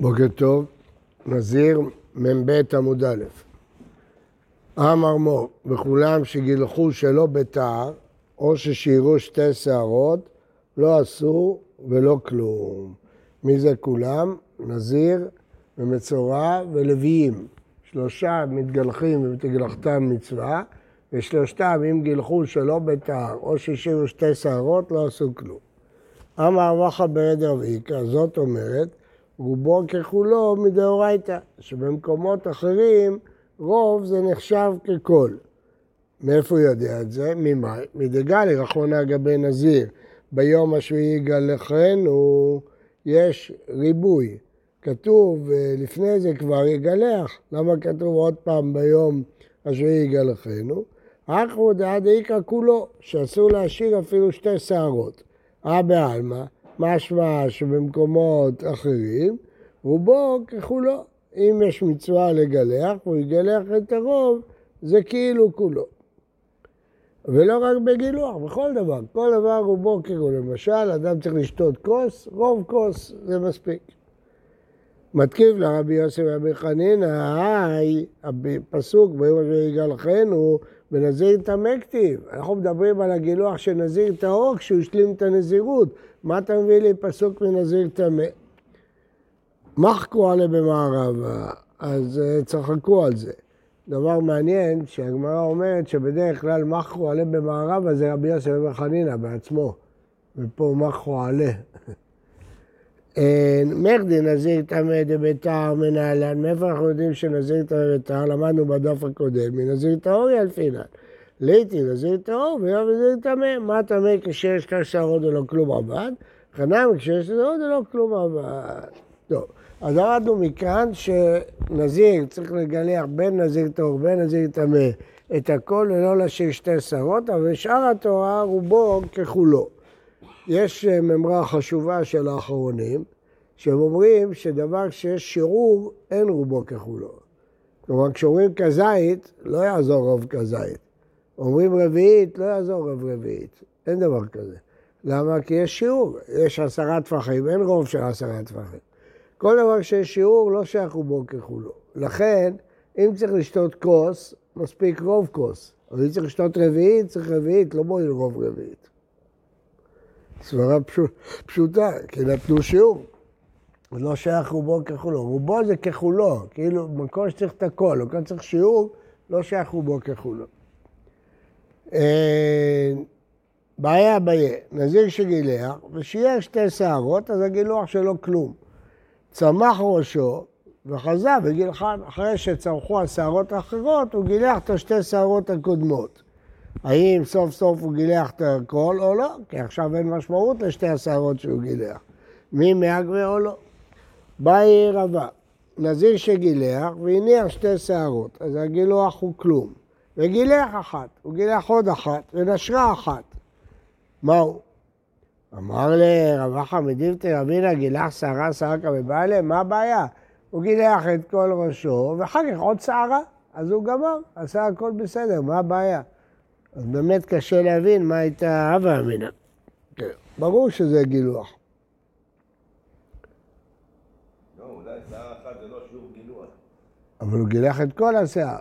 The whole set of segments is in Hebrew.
בוקר טוב, נזיר מ"ב עמוד א'. אמר מור, בכולם שגילחו שלא בתער, או ששיירו שתי שערות, לא עשו ולא כלום. מי זה כולם? נזיר ומצורע ולוויים. שלושה מתגלחים ומתגלחתם מצווה, ושלושתם אם גילחו שלא בתער, או ששיירו שתי שערות, לא עשו כלום. אמר רבחה ברד רביקה, זאת אומרת, רובו ככולו מדאורייתא, שבמקומות אחרים רוב זה נחשב ככל. מאיפה הוא יודע את זה? ממאי? מדגלי, רחמנא גבי נזיר. ביום השביעי יגלחנו, יש ריבוי. כתוב אה, לפני זה כבר יגלח, למה כתוב עוד פעם ביום השביעי יגלחנו? אחו דעד איכא כולו, שאסור להשאיר אפילו שתי שערות. אה בעלמא, משמע שבמקומות אחרים, רובו ככולו. אם יש מצווה לגלח, הוא יגלח את הרוב, זה כאילו כולו. ולא רק בגילוח, בכל דבר. כל דבר רובו ככולו. למשל, אדם צריך לשתות כוס, רוב כוס זה מספיק. מתקיף לרבי יוסף ורבי חנינא, הפסוק ביום הזה יגלחנו, בנזיר טמא כתיב. אנחנו מדברים על הגילוח של נזיר טהור כשהוא השלים את הנזירות. מה אתה מביא לי פסוק מנזיר טמא? מחקו עליה במערבה, אז אה, צחקו על זה. דבר מעניין, שהגמרא אומרת שבדרך כלל מחקו עליה במערבה זה רבי יוסף בן חנינא בעצמו, ופה מחקו עליה. מרדי נזיר טמא דביתר מנהלן, מאיפה אנחנו יודעים שנזיר טמא ביתר? למדנו בדף הקודם, מנזיר טהורי אלפינן. ליטי נזיר טהור ויום נזיר טמא. מה טמא כשיש כאן שערות ולא כלום עבד? חנם כשיש שערות ולא כלום עבד. טוב, אז למדנו מכאן שנזיר צריך לגלח בין נזיר טהור ובין נזיר טמא את הכל ולא להשאיר שתי שערות, אבל שאר התורה רובו ככולו. יש אה, ממרה חשובה של האחרונים, שהם אומרים שדבר שיש שיעור, אין רובו ככולו. כלומר, כשאומרים כזית, לא יעזור רוב כזית. אומרים רביעית, לא יעזור רוב רביעית. אין דבר כזה. למה? כי יש שיעור, יש עשרה טפחים, אין רוב של עשרה טפחים. כל דבר שיש שיעור, לא שייך רובו ככולו. לכן, אם צריך לשתות כוס, מספיק רוב כוס. אבל אם צריך לשתות רביעית, צריך רביעית, לא מועיל רוב רביעית. סברה פשוטה, כי נתנו שיעור. לא שייך רובו ככולו. רובו זה ככולו, כאילו במקום שצריך את הכל, במקום שצריך שיעור, לא שייך רובו ככולו. אה, בעיה בעיה, נזיר שגילח, ושיהיה שתי שערות, אז הגילוח שלו כלום. צמח ראשו וחזר וגילחן. אחרי שצמחו השערות האחרות, הוא גילח את השתי שערות הקודמות. האם סוף סוף הוא גילח את הכל או לא? כי עכשיו אין משמעות לשתי השערות שהוא גילח. מי מהגרה או לא? באי רבה, נזיר שגילח והניח שתי שערות, אז הגילוח הוא כלום. וגילח אחת, הוא גילח עוד אחת ונשרה אחת. מהו? אמר לרב אחא מדיבתא רבינה גילח שערה שערקה בבעלה, מה הבעיה? הוא גילח את כל ראשו ואחר כך עוד שערה, אז הוא גמר, עשה הכל בסדר, מה הבעיה? אז באמת קשה להבין מה הייתה הווה אמינא. כן, ברור שזה גילוח. לא, לא גילוח. אבל הוא גילח את כל השיער.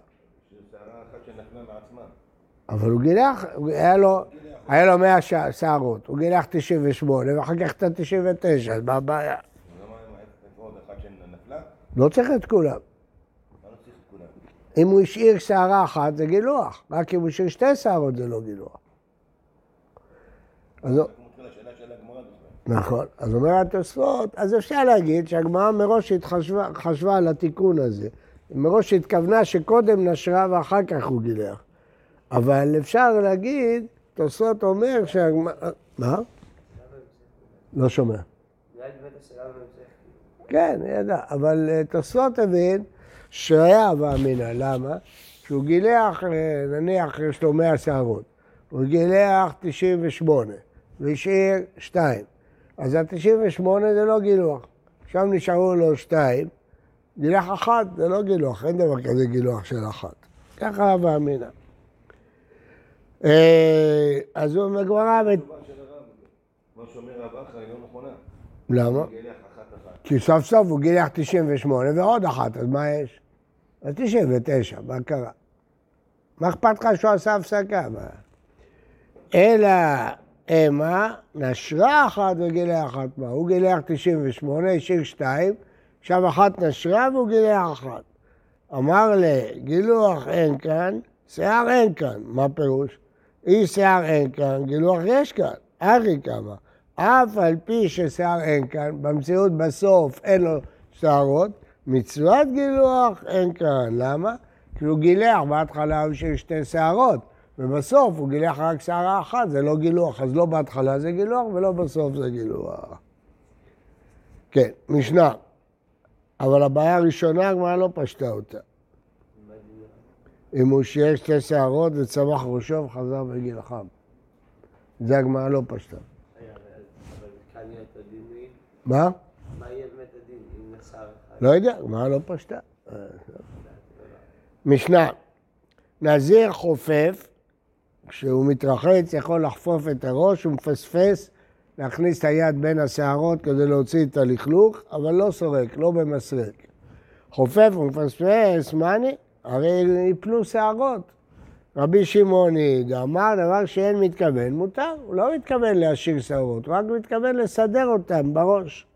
אבל הוא גילח, היה לו, היה לו 100 שערות, הוא גילח 98 ואחר כך את ה-99, אז מה הבעיה? שנפלה? לא צריך את כולם. מה לא צריך את כולם? אם הוא השאיר שערה אחת זה גילוח, רק אם הוא השאיר שתי שערות זה לא גילוח. אז. נכון. אז אומר התוספות, אז אפשר להגיד שהגמרא מראש התחשבה חשבה על התיקון הזה. מראש התכוונה שקודם נשרה ואחר כך הוא גילח. אבל אפשר להגיד, תוספות אומר שהגמרא... מה? לא שומע. כן, אני יודע, אבל אה, תוספות הבין שהיה הווה אמינא, למה? שהוא גילח, אה, נניח יש לו 100 שערות, הוא גילח 98 והשאיר 2, אז ה-98 זה לא גילוח, עכשיו נשארו לו 2, גילח אחת זה לא גילוח, אין דבר כזה גילוח של אחת, ככה הווה אמינא. אה, אז הוא של הרב, מה שאומר רב אחא היא לא נכונה. למה? הוא גילח אחת אחת. כי סוף סוף הוא גילח 98 ועוד אחת, אז מה יש? אז 99, מה קרה? מה אכפת לך שהוא עשה הפסקה? מה? אלא המה נשרה אחת וגילח אחת. מה? הוא גילח 98, השאיר שתיים, עכשיו אחת נשרה והוא גילח אחת. אמר לגילוח אין כאן, שיער אין כאן. מה פירוש? אי שיער אין כאן, גילוח יש כאן. אחי כמה. אף על פי ששיער אין כאן, במציאות בסוף אין לו שערות, מצוות גילוח אין כאן. למה? כי הוא גילח, בהתחלה של שתי שערות, ובסוף הוא גילח רק שערה אחת, זה לא גילוח. אז לא בהתחלה זה גילוח ולא בסוף זה גילוח. כן, משנה. אבל הבעיה הראשונה, הגמרא לא פשטה אותה. אם הוא שיש שתי שערות וצמח ראשו וחזר וגילחם. זה הגמרא לא פשטה. מה? מה יהיה באמת הדין אם אחד? לא יודע, הגמרא לא פשטה. משנה, נזיר חופף, כשהוא מתרחץ יכול לחפוף את הראש, הוא מפספס, להכניס את היד בין השערות כדי להוציא את הלכלוך, אבל לא סורק, לא במסרק. חופף ומפספס, מה אני? הרי יפלו שערות. רבי שמעוני אמר דבר שאין מתכוון, מותר, הוא לא מתכוון להשאיר שערות, הוא רק מתכוון לסדר אותם בראש.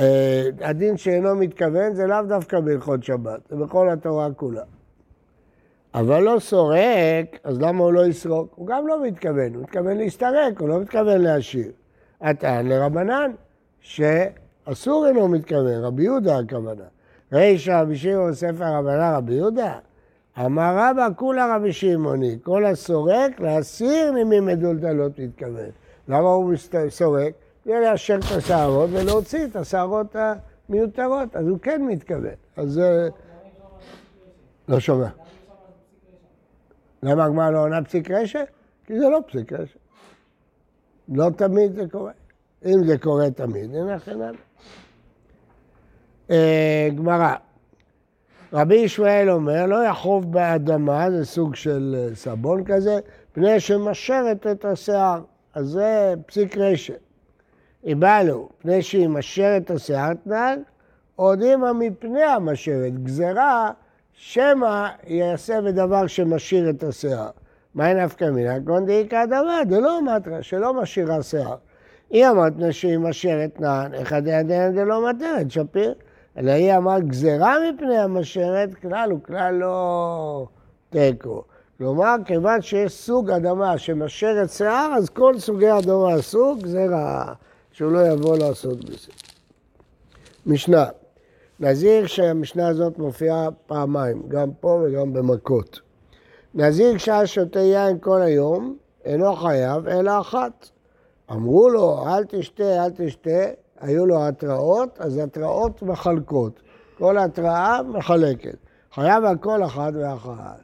אה, הדין שאינו מתכוון זה לאו דווקא בהלכות שבת, זה בכל התורה כולה. אבל לא סורק, אז למה הוא לא יסרוק? הוא גם לא מתכוון, הוא מתכוון להסתרק, הוא לא מתכוון להשאיר. הטען לרבנן, שאסור אינו מתכוון, רבי יהודה הכוונה. רישא רבי שמעון ספר רבנן רבי יהודה, אמר רבא כולה רבי שמעוני, כל הסורק להסיר ממי מדולדלות מתכוון. למה הוא סורק? כדי לאשר את השערות ולהוציא את השערות המיותרות, אז הוא כן מתכוון. אז זה... לא שומע. למה הגמרא לא עונה פסיק רשת? כי זה לא פסיק רשת. לא תמיד זה קורה. אם זה קורה תמיד, הנה כן הלאה. אה, גמרא, רבי ישמעאל אומר, לא יחוב באדמה, זה סוג של אה, סבון כזה, פני שמשרת את השיער. אז זה פסיק רשת. איבלו, פני שהיא משרת השיער תנן, עוד אימא מפני המשרת. גזרה, שמא יעשה בדבר שמשאיר את השיער. מה אין נפקא מינא? כגון דאיכא אדמה, דלא מטרא, שלא משאירה שיער. היא אמרת שהיא משרת נען, אחד ידיה דלא מטרת, שפיר. אלא היא אמרת גזרה מפני המשרת, כלל הוא כלל לא תיקו. כלומר, כיוון שיש סוג אדמה שמשרת שיער, אז כל סוגי אדמה אסור גזרה, שהוא לא יבוא לעשות בזה. משנה, נזיר שהמשנה הזאת מופיעה פעמיים, גם פה וגם במכות. נזיר כשהיה שותה יין כל היום, אינו חייב אלא אחת. אמרו לו, אל תשתה, אל תשתה, היו לו התראות, אז התראות מחלקות. כל התראה מחלקת. חייב על כל אחת ואחת.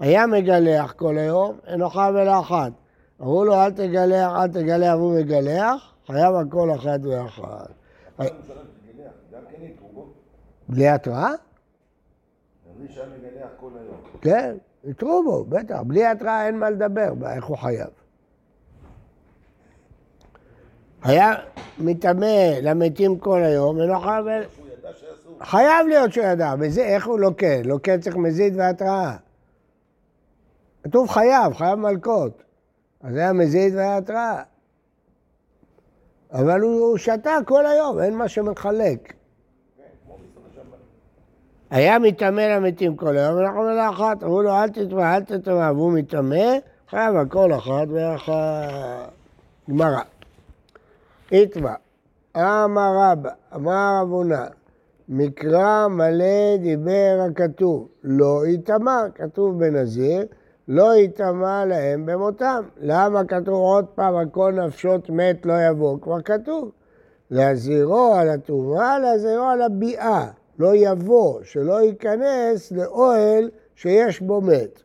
היה מגלח כל היום, אינו חייב אלא אחת. אמרו לו, אל תגלח, אל תגלח, והוא מגלח, חייב על כל אחת ואחת. כן. בלי התראה? כן, יתרו בו, בטח. בלי התראה אין מה לדבר, איך הוא חייב. היה מטמא למתים כל היום, אינו חייב... חייב להיות שהוא ידע, איך הוא לוקה? לוקה צריך מזיד והתראה. כתוב חייב, חייב מלקות. אז היה מזיד והיה התראה. אבל הוא, הוא שתה כל היום, אין מה שמחלק. היה מטמא למתים כל היום, אנחנו מילה אחת, אמרו לו אל תטמא, אל תטמא, והוא מטמא, חייב על כל אחת ואחת. גמרא. איתמא, אמר רבא, אמר רב מקרא מלא דיבר הכתוב, לא יטמא, כתוב בנזיר, לא יטמא להם במותם. למה כתוב עוד פעם, הכל נפשות מת לא יבוא? כבר כתוב. להזהירו על הטומאה, להזהירו על הביאה. לא יבוא, שלא ייכנס לאוהל שיש בו מת.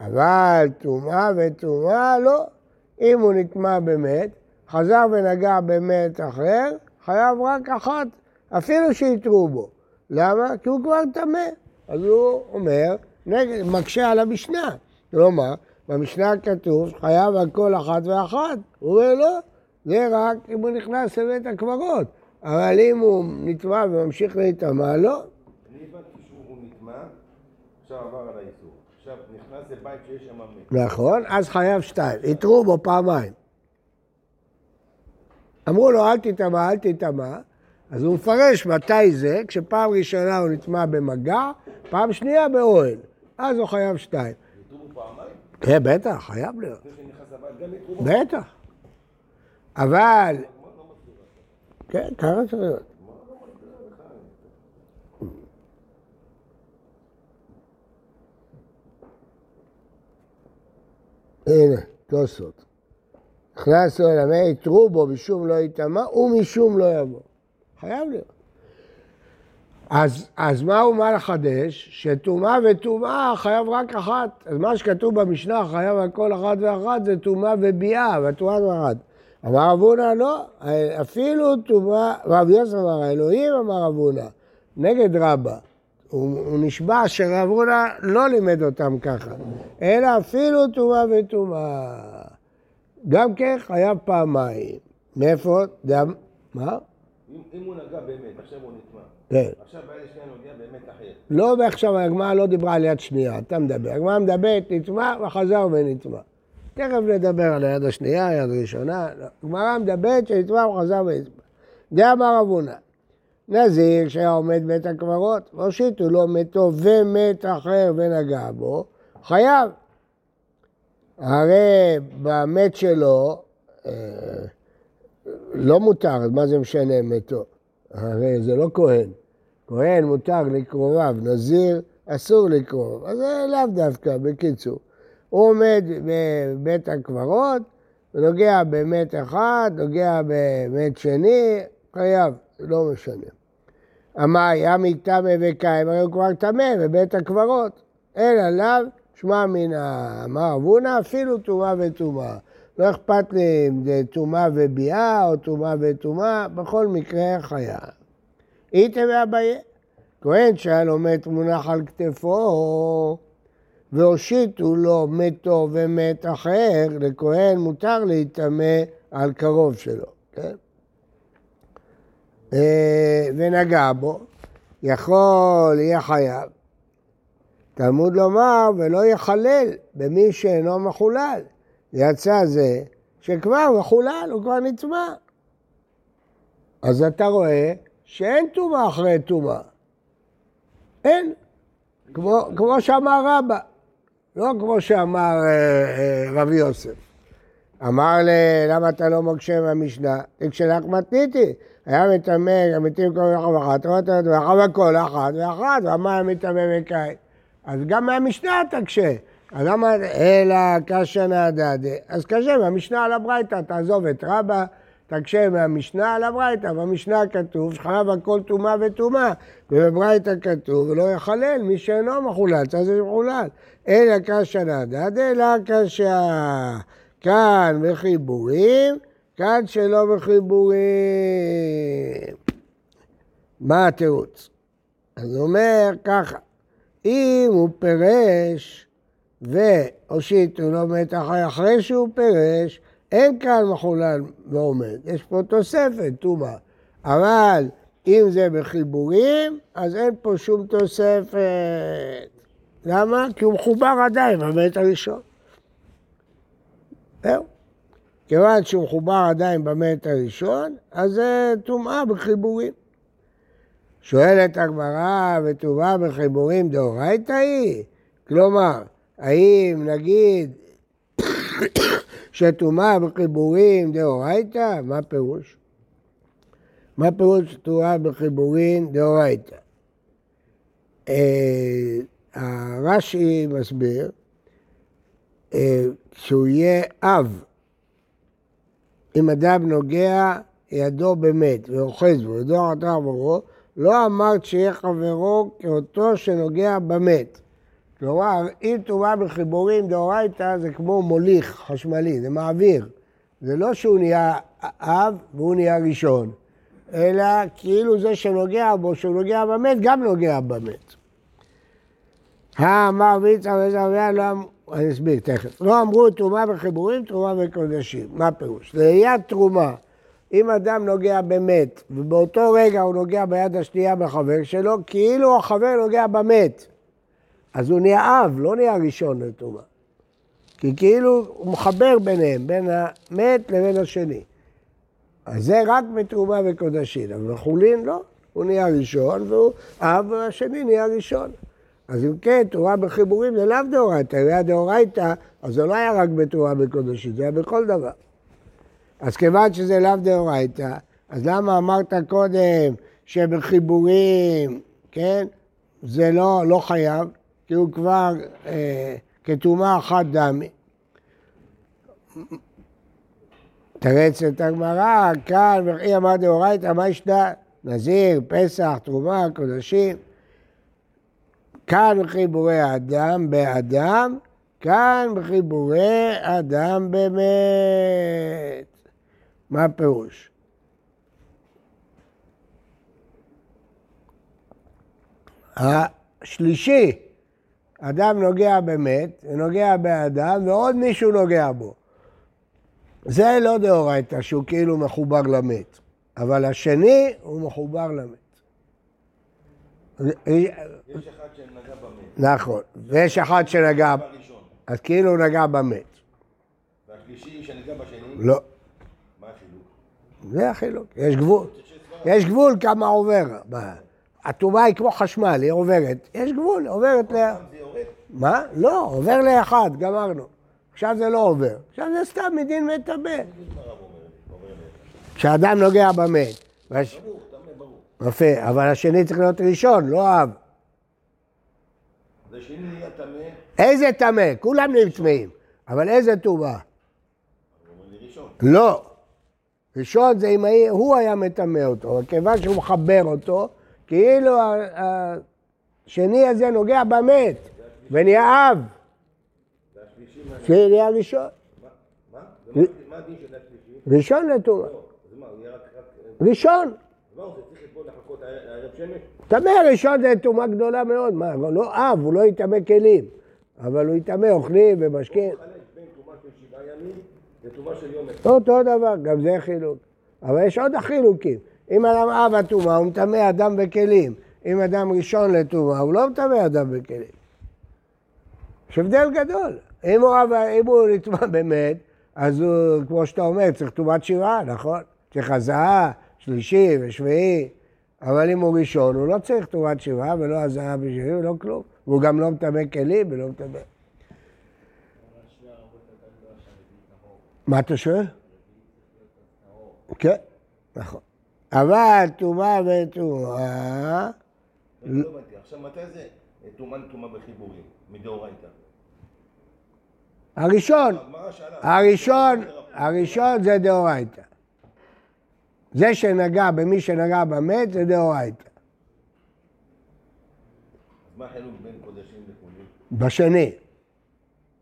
אבל טומאה וטומאה לא. אם הוא נטמא במת, חזר ונגע במת אחר, חייב רק אחת, אפילו שיתרו בו. למה? כי הוא כבר טמא. אז הוא אומר, נגד, מקשה על המשנה. כלומר, במשנה כתוב חייב על כל אחת ואחת. הוא אומר לא, זה רק אם הוא נכנס לבית הקברות. אבל אם הוא נטמע וממשיך להיטמע, לא. אני הבנתי שהוא נטמע, עכשיו עבר על האיסור. עכשיו נכנס לבית שיש שם מת. נכון, אז חייב שתיים. איתרו בו פעמיים. אמרו לו, אל תטמע, אל תטמע, אז הוא מפרש מתי זה, כשפעם ראשונה הוא נטמע במגע, פעם שנייה באוהל. אז הוא חייב שתיים. כן, בטח, חייב להיות. בטח. אבל... כן, ככה צריך להיות. הנה, תוספות. נכנס לו אל המי, יתרו בו משום לא יטמע ומשום לא יבוא. חייב להיות. אז, אז מה הוא מה לחדש? שטומאה וטומאה חייב רק אחת. אז מה שכתוב במשנה חייב על כל אחת ואחת זה טומאה וביאה, והטומאה ואחת. אמר רב הונא לא, אפילו טומאה, רב יוסף אמר האלוהים אמר רב הונא, נגד רבא. הוא, הוא נשבע שרב הונא לא לימד אותם ככה, אלא אפילו טומאה וטומאה. גם כן חייב פעמיים. מאיפה? דם... מה? אם- הוא נגע באמת, עכשיו הוא נטמע. כן. עכשיו ביד השנייה נוגע באמת אחר. לא ועכשיו הגמרא לא דיברה על יד שנייה, אתה מדבר. הגמרא מדברת, נטמע וחזר ונטמע. תכף נדבר על היד השנייה, היד הראשונה. לא. הגמרא מדברת שנטמע וחזר ונטמע. זה אמר רב הונא. נזיר שהיה עומד בית הקברות, והושיטו לו מתו ומת אחר ונגע בו, חייב. הרי במת שלו אה, לא מותר, אז מה זה משנה מתו? הרי זה לא כהן. כהן מותר לקרוביו, נזיר אסור לקרוב. אז זה לאו דווקא, בקיצור. הוא עומד בבית הקברות, ונוגע במת אחד, נוגע במת שני, חייב, לא משנה. אמר, ימי טמא וקיים, הרי הוא כבר טמא בבית הקברות. אלא לאו, שמע מן אמר אבונה, אפילו טומאה וטומאה. לא אכפת לי אם זה טומאה וביאה או טומאה וטומאה, בכל מקרה חייב. איתה ואביי. כהן שהיה לו מת מונח על כתפו, והושיטו לו מתו ומת אחר, לכהן מותר להיטמא על קרוב שלו, כן? אה, ונגע בו, יכול, יהיה חייב. תלמוד לומר, ולא יחלל במי שאינו מחולל. יצא זה שכבר מחולל, הוא כבר נטמע. אז אתה רואה שאין טומאה אחרי טומאה. אין. כמו, כמו שאמר רבא, לא כמו שאמר אה, אה, רבי יוסף. אמר לי, למה אתה לא מוקשה מהמשנה? תקשלח מתניתי. היה מטמא, מתים כל אחד ואחת, ואחת וכל אחת ואחת, ואמר מטמא וקין. אז גם מהמשנה תקשה. אז למה, אלא קשה נהדדה. אז קשה מהמשנה על הברייתא, תעזוב את רבא, תקשה מהמשנה על הברייתא. במשנה כתוב שחייב הכל טומאה וטומאה, ובברייתא כתוב ולא יחלל מי שאינו מחולל, צריך זה מחולל. אלא קשה נהדדה, אלא קשה. כאן בחיבורים, כאן שלא בחיבורים. מה התירוץ? אז הוא אומר ככה, אם הוא פירש והושיטו לו מת אחרי, אחרי שהוא פירש, אין כאן מחולל ועומד. יש פה תוספת, טומאה. אבל אם זה בחיבורים, אז אין פה שום תוספת. למה? כי הוא מחובר עדיין במת הראשון. זהו. כיוון שהוא מחובר עדיין במת הראשון, אז זה טומאה בחיבורים. שואלת הגמרא, וטומאה בחיבורים דאורייתא היא? כלומר, האם נגיד שטומאה בחיבורים דאורייתא? מה פירוש? מה פירוש טומאה בחיבורים דאורייתא? אה, הרש"י מסביר אה, שהוא יהיה אב. אם אדם נוגע ידו במת ואוחז בו, ידו חתך בו, לא אמרת שיהיה חברו כאותו שנוגע במת. כלומר, אם טומאה בחיבורים דאורייתא זה כמו מוליך חשמלי, זה מעביר. זה לא שהוא נהיה אב והוא נהיה ראשון, אלא כאילו זה שנוגע בו, שהוא נוגע במת, גם נוגע במת. האמר ויצה וזרעיה לא אמרו, אני אסביר תכף. לא אמרו תרומה בחיבורים, תרומה בקודשים. מה הפירוש? ראיית תרומה אם אדם נוגע במת, ובאותו רגע הוא נוגע ביד השנייה בחבר שלו, כאילו החבר נוגע במת. אז הוא נהיה אב, לא נהיה ראשון לטומאה. כי כאילו הוא מחבר ביניהם, בין המת לבין השני. אז זה רק בתרומה וקודשין, אבל בחולין לא, הוא נהיה ראשון, והוא אב והשני נהיה ראשון. אז אם כן, תורה בחיבורים זה לאו דאורייתא, אם היה דאורייתא, אז זה לא היה רק בתורה בקודשין, זה היה בכל דבר. אז כיוון שזה לאו דאורייתא, אז למה אמרת קודם שבחיבורים, כן, זה לא, לא חייב, כי הוא כבר אה, כתומה אחת דמי. תרץ את הגמרא, כאן וכי אמר דאורייתא, מה ישנה? נזיר, פסח, תרומה, קודשים. כאן בחיבורי אדם באדם, כאן בחיבורי אדם במת. מה הפירוש? השלישי, אדם נוגע במת, ונוגע באדם, ועוד מישהו נוגע בו. זה לא דאורייתא, שהוא כאילו מחובר למת, אבל השני הוא מחובר למת. יש אחד שנגע במת. נכון, ויש אחד שנגע. אז כאילו הוא נגע במת. והשלישי שנגע בשני, לא? זה החילוק, יש גבול. יש גבול כמה עובר. הטומאה היא כמו חשמל, היא עוברת. יש גבול, עוברת ל... מה? לא, עובר לאחד, גמרנו. עכשיו זה לא עובר. עכשיו זה סתם מדין מת טמא. הרב אומר לי, אומר לי. כשאדם נוגע במת. יפה, אבל השני צריך להיות ראשון, לא אב. נהיה טמא, איזה טמא? כולם נהיים טמאים. אבל איזה טומאה? לא. ראשון זה אם הוא היה מטמא אותו, אבל כיוון שהוא מחבר אותו, כאילו השני הזה נוגע במת, ונהיה אב, והשלישי מה? שנהיה ראשון. השלישי? ראשון לטומאה. לא, ראשון. טמא ראשון זה טומאה גדולה מאוד. מה, הוא לא אב, הוא לא יטמא כלים. אבל הוא יטמא אוכלים ומשקים. חלק בין טומאה של שבעה ימים לטומאה של יום אחד. אותו דבר, גם זה חילוק. אבל יש עוד החילוקים. אם אדם אב הטומאה, הוא מטמא אדם בכלים. אם אדם ראשון לטומאה, הוא לא מטמא אדם בכלים. יש הבדל גדול. אם הוא, אם הוא נטמא באמת, אז הוא, כמו שאתה אומר, צריך טומאת שבעה, נכון? צריך הזעה, שלישי ושביעי. אבל אם הוא ראשון, הוא לא צריך טומאת שבעה ולא הזעה ושביעי ולא כלום. והוא גם לא מטמא כלים ולא מטמא. מה אתה שואל? כן, נכון. אבל טומאה וטומאה, לא הבנתי. עכשיו, מתי זה טומאה לטומאה בחיבורים? מדאורייתא. הראשון, שאלה. הראשון, הראשון זה דאורייתא. זה שנגע במי שנגע במת זה דאורייתא. מה החילוק בין קודשים לחולין? בשני,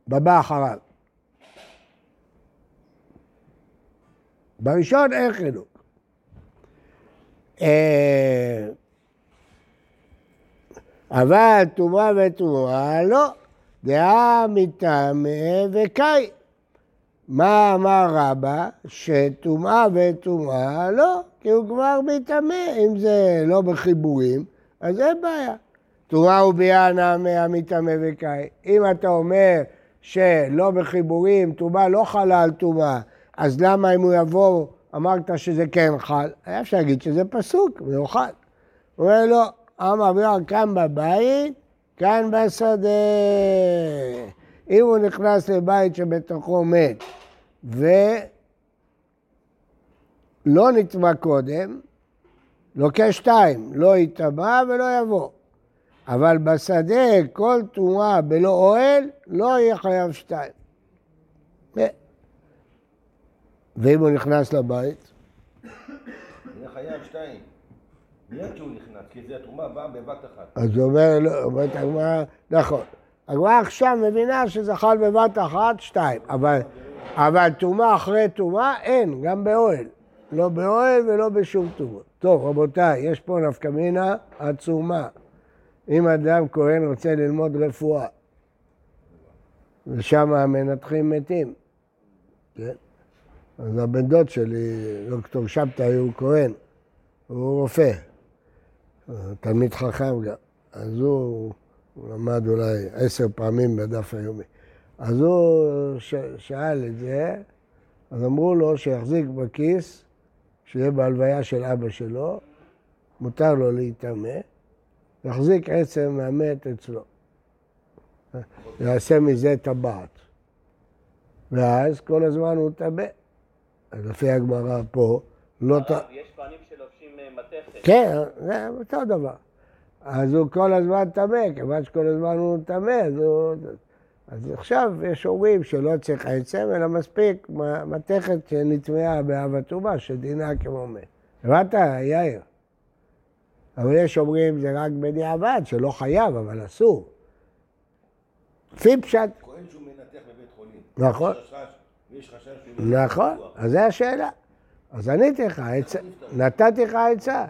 בבא אחריו. בראשון אין חילוק. אה, אבל טומאה וטומאה לא, דעה מטמא וקאי. מה אמר רבא? שטומאה וטומאה לא, כי הוא כבר מטמא. אם זה לא בחיבורים, אז אין בעיה. טומאה וביאנה מהמטמא וקאי. אם אתה אומר שלא בחיבורים, טומאה לא חלה על טומאה, אז למה אם הוא יבוא, אמרת שזה כן חל? היה אפשר להגיד שזה פסוק, מיוחד. הוא אומר לו, אמר ביאר כאן בבית, כאן בשדה. אם הוא נכנס לבית שבתוכו מת ולא נטמע קודם, לוקח שתיים, לא יטמע ולא יבוא. אבל בשדה כל טומאה בלא אוהל, לא יהיה חייב שתיים. ואם הוא נכנס לבית? יהיה חייב שתיים. מיד שהוא נכנס, כי זה התרומה באה בבת אחת. אז הוא אומר, לא, אומרת הגמרא, נכון. הגמרא עכשיו מבינה שזה חל בבת אחת, שתיים. אבל, אבל טומאה אחרי טומאה אין, גם באוהל. לא באוהל ולא בשום טומאה. טוב, רבותיי, יש פה נפקא מינה עצומה. אם אדם כהן רוצה ללמוד רפואה, ושם המנתחים מתים, כן? אז הבן דוד שלי, דוקטור שבתאי, הוא כהן, הוא רופא, תלמיד חכם גם. אז הוא, הוא למד אולי עשר פעמים בדף היומי. אז הוא ש, שאל את זה, אז אמרו לו שיחזיק בכיס, שיהיה בהלוויה של אבא שלו, מותר לו להיטמא, יחזיק עצם מהמת אצלו. יעשה מזה טבעת. ואז כל הזמן הוא טמא. אז לפי הגמרא פה, לא. הרב, יש כהנים שלובשים אה, מתכת. כן, זה אותו דבר. אז הוא כל הזמן טמא, כיוון שכל הזמן הוא טמא, אז הוא... אז עכשיו יש אומרים שלא צריך עצם, אלא מספיק מתכת שנטמעה באב הטומאה, שדינה כמו מת. הבנת, יאיר? אבל יש אומרים זה רק בדיעבד, שלא חייב, אבל אסור. לפי פשט, כהן שהוא מנתח בבית חולים. נכון. ויש חשש שהוא... נכון, אז זו השאלה. אז עניתי לך, נתתי לך עצה,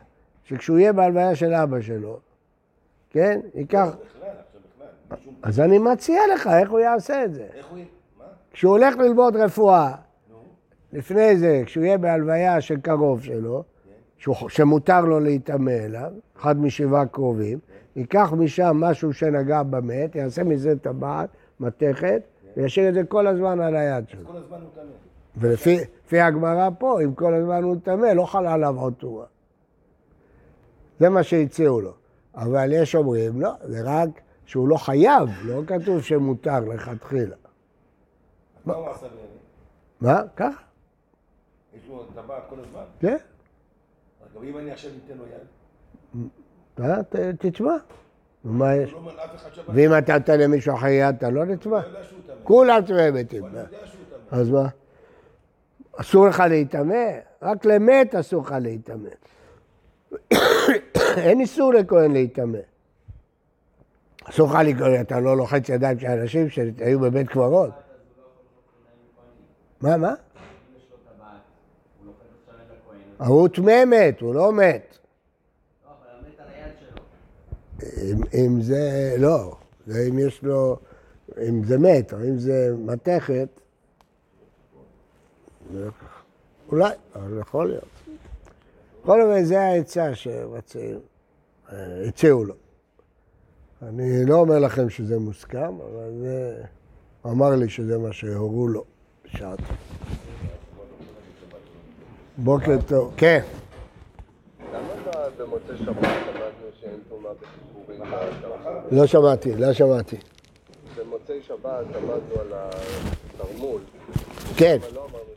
שכשהוא יהיה בהלוויה של אבא שלו, כן, ייקח... אז אני מציע לך איך הוא יעשה את זה. איך הוא... מה? כשהוא הולך ללמוד רפואה. לפני זה, כשהוא יהיה בהלוויה של קרוב שלו, שהוא- שמותר לו להיטמא אליו, אחד משבעה קרובים, ייקח משם משהו שנגע במת, יעשה מזה טבעת, מתכת, וישאיר את זה כל הזמן על היד שלו. כל הזמן הוא טמא. ולפי לפי הגמרא פה, אם כל הזמן הוא טמא, לא חלה עליו עוד תורה. זה מה שהציעו לו. אבל יש אומרים, לא, זה רק שהוא לא חייב, לא כתוב שמותר לכתחילה. מה הוא עשה? מה? ככה, יש לו טבעת כל הזמן? כן. אבל אם אני עכשיו אתן לו יד, תשמע. מה יש? לא. ואם אתה נותן למישהו אחר יד, אתה לא נתבע? הוא יודע שהוא טמא. כולם טמאי מתים. אז מה? אסור לך להיטמא? רק למת אסור לך להיטמא. אין איסור לכהן להיטמא. אסור לך לקרוא, אתה לא לוחץ ידיים של אנשים שהיו בבית קברות. מה, מה? הוא טמא מת, הוא לא מת. לא, אבל המת על היד שלו. אם, אם זה, לא, זה אם יש לו, אם זה מת, או אם זה מתכת, אולי, אבל יכול להיות. בכל אופן, זה העצה שמציעים, אה, לו. אני לא אומר לכם שזה מוסכם, אבל זה, הוא אמר לי שזה מה שהורו לו בשעתו. בוקר טוב, כן. למה ב- במוצאי שבת למדנו? לא שמעתי, לא שמעתי. במוצאי שבת למדנו על התרמול, כן, אבל לא אמרנו